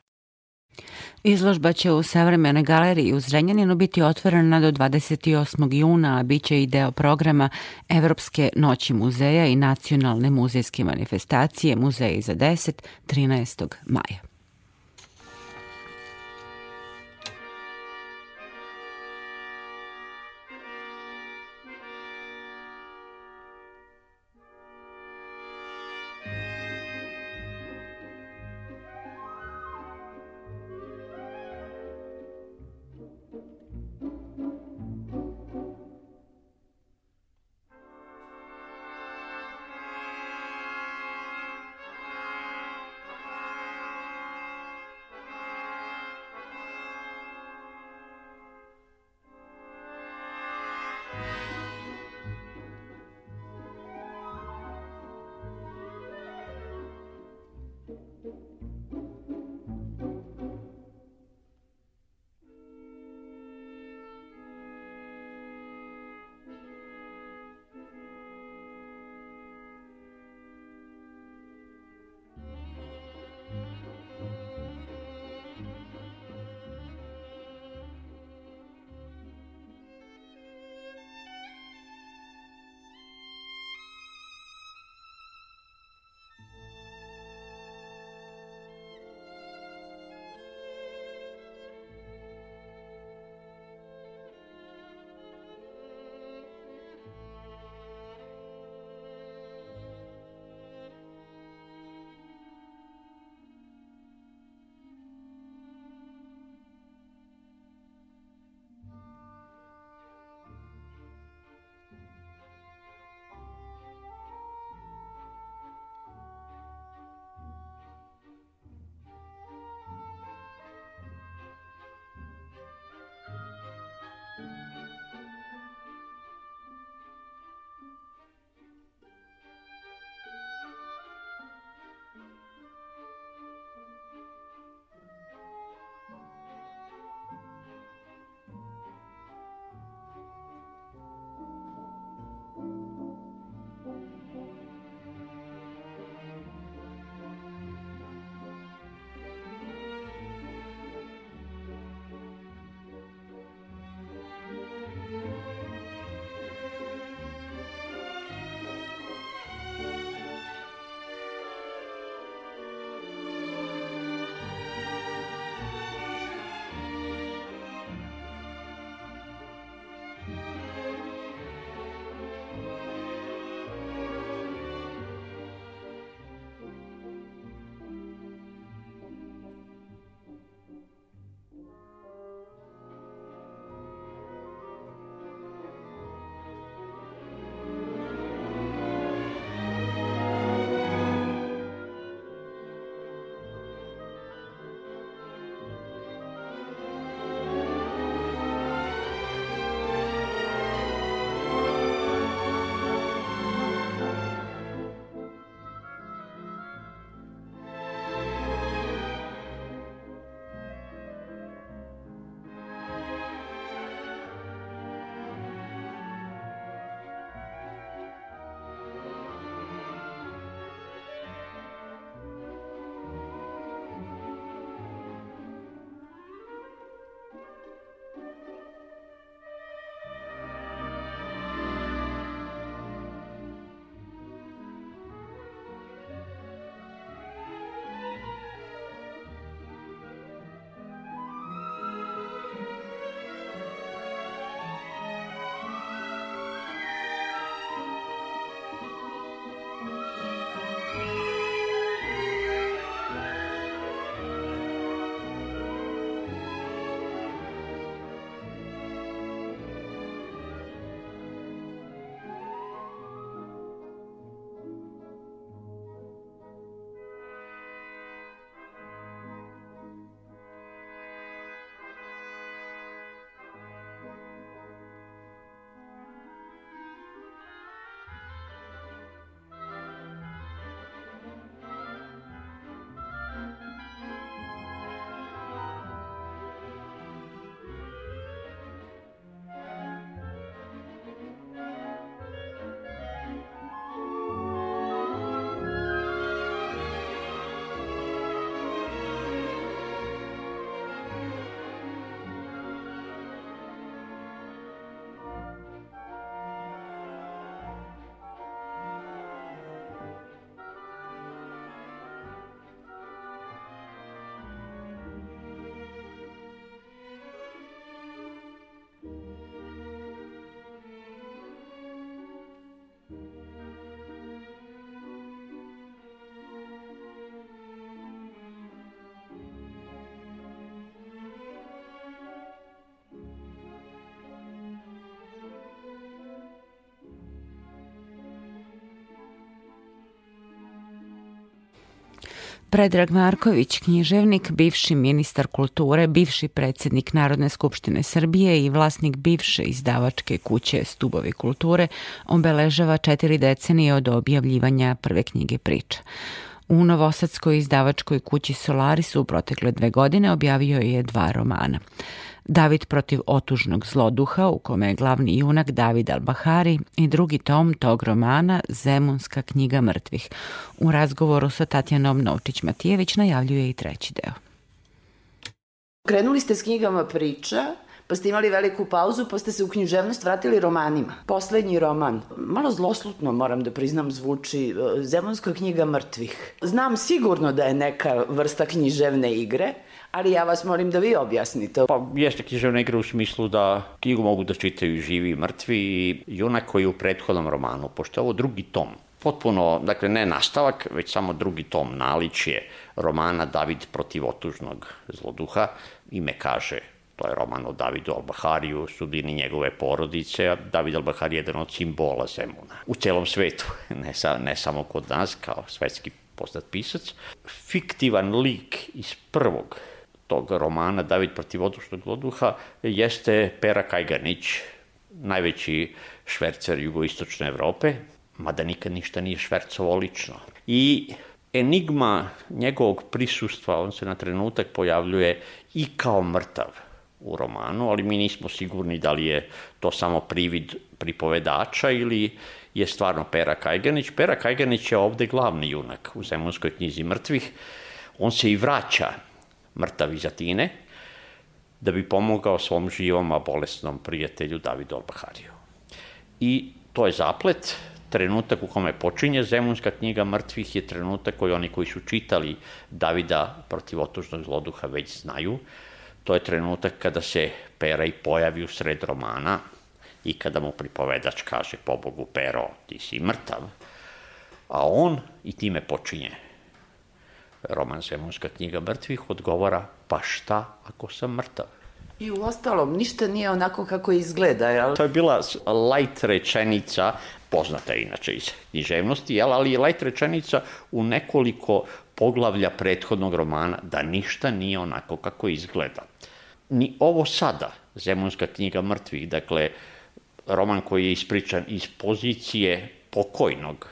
Izložba će u Savremenoj galeriji u Zrenjaninu biti otvorena do 28. juna, a bit će i deo programa Evropske noći muzeja i nacionalne muzejske manifestacije Muzeji za 10. 13. maja. Predrag Marković, književnik, bivši ministar kulture, bivši predsednik Narodne skupštine Srbije i vlasnik bivše izdavačke kuće Stubovi kulture, obeležava četiri decenije od objavljivanja prve knjige priča. U Novosadskoj izdavačkoj kući Solaris u protekle dve godine objavio je dva romana. David protiv otužnog zloduha u kome je glavni junak David Albahari i drugi tom tog romana Zemunska knjiga mrtvih. U razgovoru sa Tatjanom Novčić-Matijević najavljuje i treći deo. Krenuli ste s knjigama priča, pa ste imali veliku pauzu, pa ste se u književnost vratili romanima. Poslednji roman, malo zloslutno moram da priznam, zvuči e, Zemunska knjiga mrtvih. Znam sigurno da je neka vrsta književne igre, ali ja vas molim da vi objasnite. Pa jeste književna igra u smislu da knjigu mogu da čitaju živi i mrtvi i junak koji je u prethodnom romanu, pošto je ovo drugi tom. Potpuno, dakle, ne nastavak, već samo drugi tom, naličje romana David protiv otužnog zloduha. Ime kaže To je roman o Davidu Albahariju, sudbini njegove porodice, a David Albahari je jedan od simbola Zemuna. U celom svetu, (laughs) ne, sa, ne samo kod nas, kao svetski poznat pisac. Fiktivan lik iz prvog tog romana David protiv odušnog loduha jeste Pera Kajganić, najveći švercer jugoistočne Evrope, mada nikad ništa nije švercovo lično. I enigma njegovog prisustva, on se na trenutak pojavljuje i kao mrtav u romanu, ali mi nismo sigurni da li je to samo privid pripovedača ili je stvarno Pera Kajganić. Pera Kajganić je ovde glavni junak u Zemunskoj knjizi mrtvih. On se i vraća mrtav iz da bi pomogao svom živom, a bolesnom prijatelju Davidu Albahariju. I to je zaplet, trenutak u kome počinje Zemunska knjiga mrtvih je trenutak koji oni koji su čitali Davida protiv otužnog zloduha već znaju. To je trenutak kada se Pera i pojavi u sred romana, i kada mu pripovedač kaže, pobogu Pero, ti si mrtav, a on, i time počinje roman Zemunska knjiga mrtvih, odgovara, pa šta ako sam mrtav? I u ostalom, ništa nije onako kako izgleda, jel? To je bila light rečenica, poznata inače iz književnosti, jel? ali light rečenica u nekoliko poglavlja prethodnog romana, da ništa nije onako kako izgleda. Ni ovo sada, Zemunska knjiga mrtvih, dakle, roman koji je ispričan iz pozicije pokojnog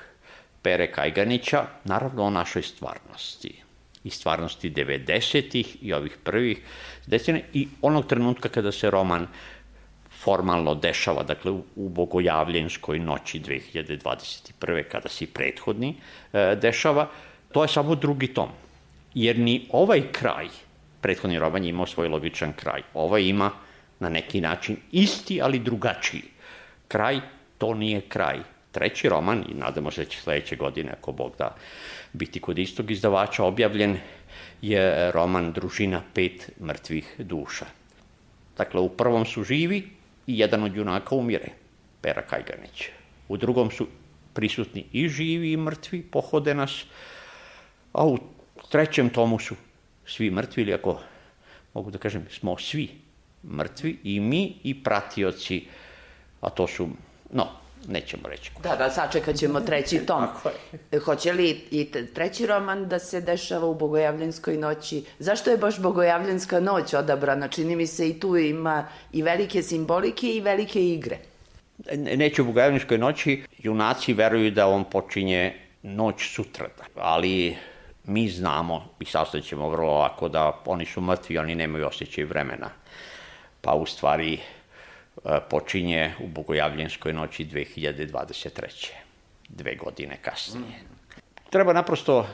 Pere Kajganića, naravno o našoj stvarnosti i stvarnosti 90-ih i ovih prvih decenija i onog trenutka kada se roman formalno dešava, dakle u Bogojavljenskoj noći 2021. kada se prethodni e, dešava, to je samo drugi tom. Jer ni ovaj kraj, prethodni roman je imao svoj logičan kraj, ovaj ima na neki način isti, ali drugačiji. Kraj, to nije kraj. Treći roman, i nadamo se da će sledeće godine, ako Bog da, biti kod istog izdavača objavljen, je roman Družina pet mrtvih duša. Dakle, u prvom su živi i jedan od junaka umire, Pera Kajganić. U drugom su prisutni i živi i mrtvi, pohode nas, a u trećem tomu su svi mrtvi, ili ako mogu da kažem, smo svi mrtvi, i mi i pratioci, a to su, no, nećemo reći. Da, da, sačekat ćemo treći tom. (laughs) Hoće li i treći roman da se dešava u Bogojavljenskoj noći? Zašto je baš Bogojavljenska noć odabrana? Čini mi se i tu ima i velike simbolike i velike igre. Neće u Bogojavljenskoj noći, junaci veruju da on počinje noć sutrada, ali mi znamo i sastaćemo vrlo lako da oni su mrtvi, oni nemaju osjećaj vremena. Pa u stvari počinje u Bogojavljenskoj noći 2023. Dve godine kasnije. Treba naprosto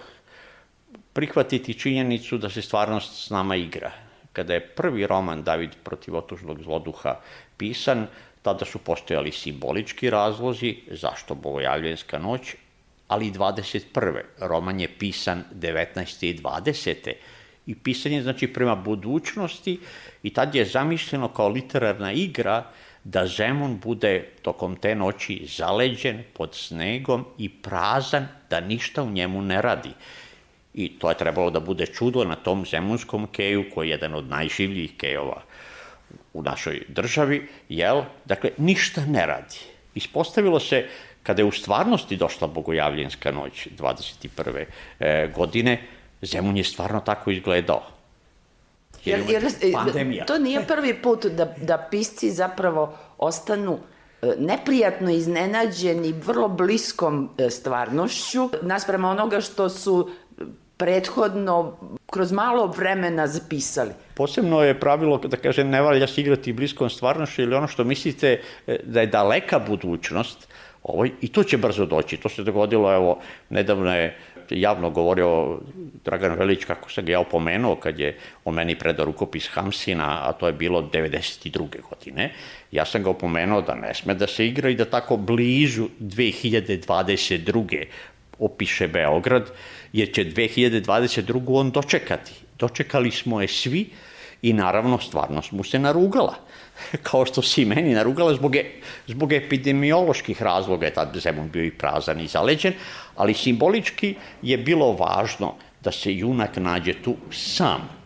prihvatiti činjenicu da se stvarnost s nama igra. Kada je prvi roman David protiv otužnog zloduha pisan, tada su postojali simbolički razlozi zašto Bogojavljenska noć, ali i 21. Roman je pisan 19. i 20 i pisanje znači prema budućnosti i tad je zamišljeno kao literarna igra da Zemun bude tokom te noći zaleđen pod snegom i prazan da ništa u njemu ne radi. I to je trebalo da bude čudo na tom zemunskom keju koji je jedan od najživljih kejova u našoj državi, jel? Dakle, ništa ne radi. Ispostavilo se, kada je u stvarnosti došla Bogojavljenska noć 21. E, godine, Zemun je stvarno tako izgledao. Jer, jer, pandemija. To nije prvi put da, da pisci zapravo ostanu e, neprijatno iznenađeni vrlo bliskom e, stvarnošću nasprema onoga što su prethodno kroz malo vremena zapisali. Posebno je pravilo da kaže ne valja se igrati bliskom stvarnošću ili ono što mislite e, da je daleka budućnost, ovaj, i to će brzo doći. To se dogodilo, evo, nedavno je javno govorio Dragan Velić kako sam ga ja opomenuo kad je o meni predao rukopis Hamsina, a to je bilo 92. godine. Ja sam ga opomenuo da ne sme da se igra i da tako blizu 2022. opiše Beograd, jer će 2022. on dočekati. Dočekali smo je svi i naravno stvarnost mu se narugala. (laughs) kao što si meni narugala zbog, e, zbog epidemioloških razloga je tad Zemun bio i prazan i zaleđen, ali simbolički je bilo važno da se junak nađe tu sam,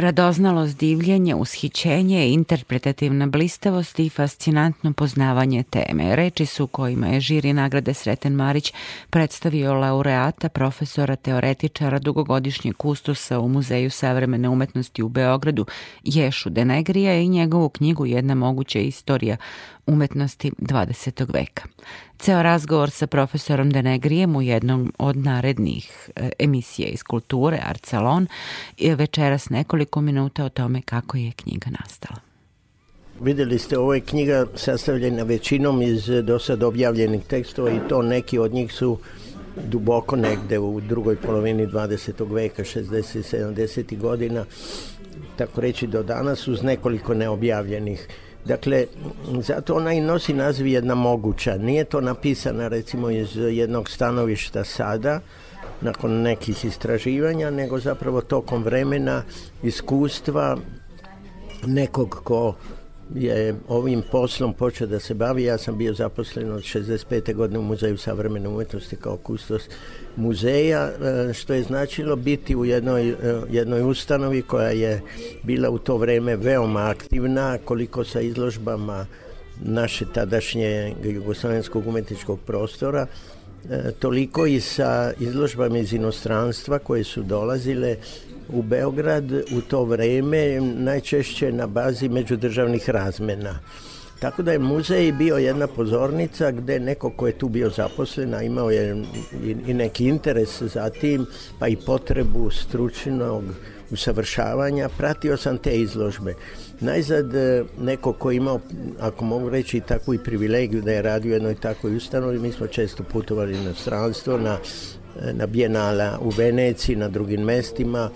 Radoznalost divljenje, ushićenje, interpretativna blistavost i fascinantno poznavanje teme. Reči su kojima je žiri nagrade Sreten Marić predstavio laureata, profesora, teoretičara, dugogodišnjeg kustosa u Muzeju savremene umetnosti u Beogradu, Ješu Denegrija i njegovu knjigu Jedna moguća istorija umetnosti 20. veka. Ceo razgovor sa profesorom Denegrijem u jednom od narednih e, emisija iz kulture, Art Salon, je večeras nekoliko minuta o tome kako je knjiga nastala. Videli ste, ovo je knjiga sastavljena većinom iz do sad objavljenih tekstova i to neki od njih su duboko negde u drugoj polovini 20. veka, 60. 70. godina, tako reći do danas, uz nekoliko neobjavljenih Dakle, zato ona i nosi naziv jedna moguća. Nije to napisana recimo iz jednog stanovišta sada, nakon nekih istraživanja, nego zapravo tokom vremena, iskustva nekog ko je ovim poslom počeo da se bavi. Ja sam bio zaposlen od 65. godine u Muzeju savremene umetnosti kao kustos muzeja, e, što je značilo biti u jednoj, e, jednoj ustanovi koja je bila u to vreme veoma aktivna, koliko sa izložbama naše tadašnje jugoslovenskog umetničkog prostora, toliko i sa izložbama iz inostranstva koje su dolazile u Beograd u to vreme najčešće na bazi međudržavnih razmena. Tako da je muzej bio jedna pozornica gde neko ko je tu bio zaposlen, a imao je i neki interes za tim, pa i potrebu stručnog usavršavanja, pratio sam te izložbe. Najzad e, neko ko imao, ako mogu reći, takvu i privilegiju da je radio u jednoj takvoj ustanovi, mi smo često putovali na stranstvo, na, e, na Bienala u Veneciji, na drugim mestima,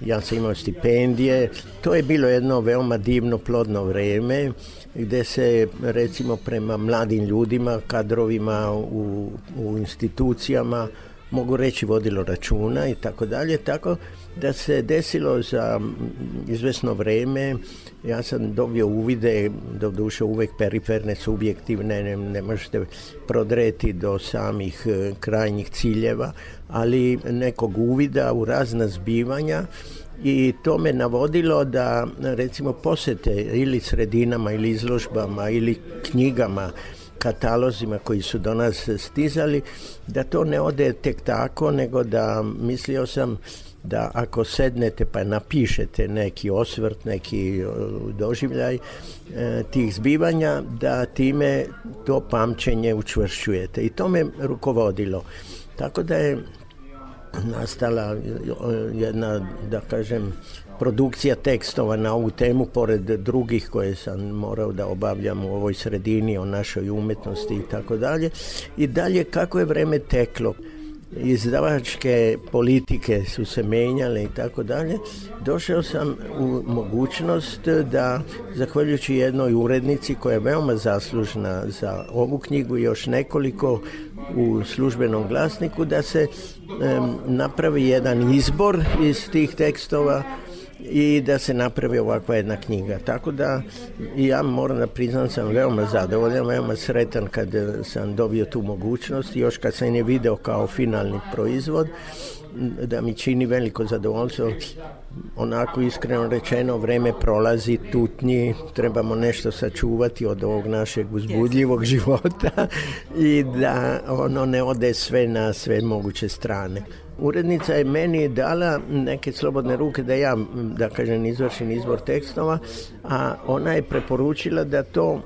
ja sam imao stipendije. To je bilo jedno veoma divno, plodno vreme gde se recimo prema mladim ljudima, kadrovima u, u institucijama mogu reći vodilo računa i tako dalje, tako da se desilo za izvesno vreme, ja sam dobio uvide, do duše uvek periferne, subjektivne, ne, ne možete prodreti do samih e, krajnjih ciljeva, ali nekog uvida u razna zbivanja i to me navodilo da recimo posete ili sredinama ili izložbama ili knjigama katalozima koji su do nas stizali, da to ne ode tek tako, nego da mislio sam da ako sednete pa napišete neki osvrt, neki doživljaj e, tih zbivanja, da time to pamćenje učvršćujete. I to me rukovodilo. Tako da je nastala jedna, da kažem, produkcija tekstova na ovu temu, pored drugih koje sam morao da obavljam u ovoj sredini o našoj umetnosti i tako dalje. I dalje kako je vreme teklo, izdavačke politike su se menjale i tako dalje, došao sam u mogućnost da, zahvaljujući jednoj urednici koja je veoma zaslužna za ovu knjigu i još nekoliko u službenom glasniku, da se um, napravi jedan izbor iz tih tekstova i da se napravi ovakva jedna knjiga. Tako da ja moram da priznam sam veoma zadovoljan, veoma sretan kad sam dobio tu mogućnost, još kad sam je video kao finalni proizvod, da mi čini veliko zadovoljstvo. Onako iskreno rečeno vreme prolazi tutnji trebamo nešto sačuvati od ovog našeg uzbudljivog života i da ono ne ode sve na sve moguće strane urednica je meni dala neke slobodne ruke da ja, da kažem, izvršim izbor tekstova, a ona je preporučila da to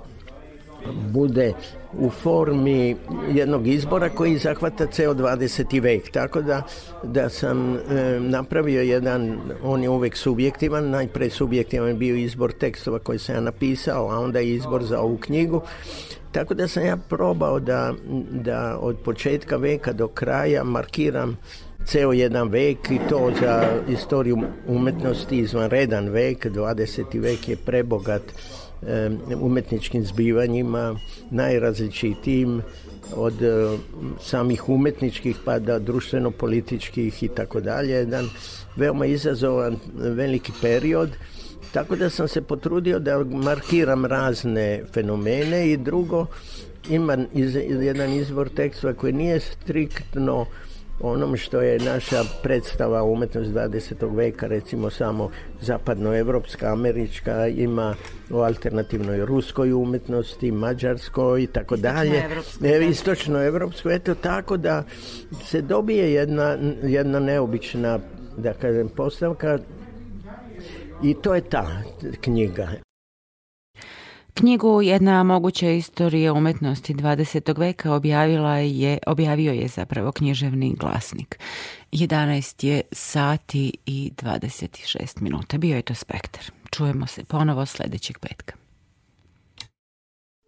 bude u formi jednog izbora koji zahvata ceo 20. vek. Tako da, da sam e, napravio jedan, on je uvek subjektivan, najpre subjektivan je bio izbor tekstova koji sam ja napisao, a onda izbor za ovu knjigu. Tako da sam ja probao da, da od početka veka do kraja markiram ceo jedan vek i to za istoriju umetnosti izvanredan vek, 20. vek je prebogat umetničkim zbivanjima, najrazličitijim od samih umetničkih pa da društveno-političkih i tako dalje. Jedan veoma izazovan veliki period, tako da sam se potrudio da markiram razne fenomene i drugo, ima iz, jedan izbor tekstova koji nije striktno onom što je naša predstava umetnost 20. veka, recimo samo zapadnoevropska, američka, ima o alternativnoj ruskoj umetnosti, mađarskoj i tako dalje. Istočnoevropskoj, eto tako da se dobije jedna, jedna neobična da kažem, postavka i to je ta knjiga. Knjigu Jedna moguća istorija umetnosti 20. veka objavila je, objavio je zapravo književni glasnik. 11 je sati i 26 minuta. Bio je to spektar. Čujemo se ponovo sledećeg petka.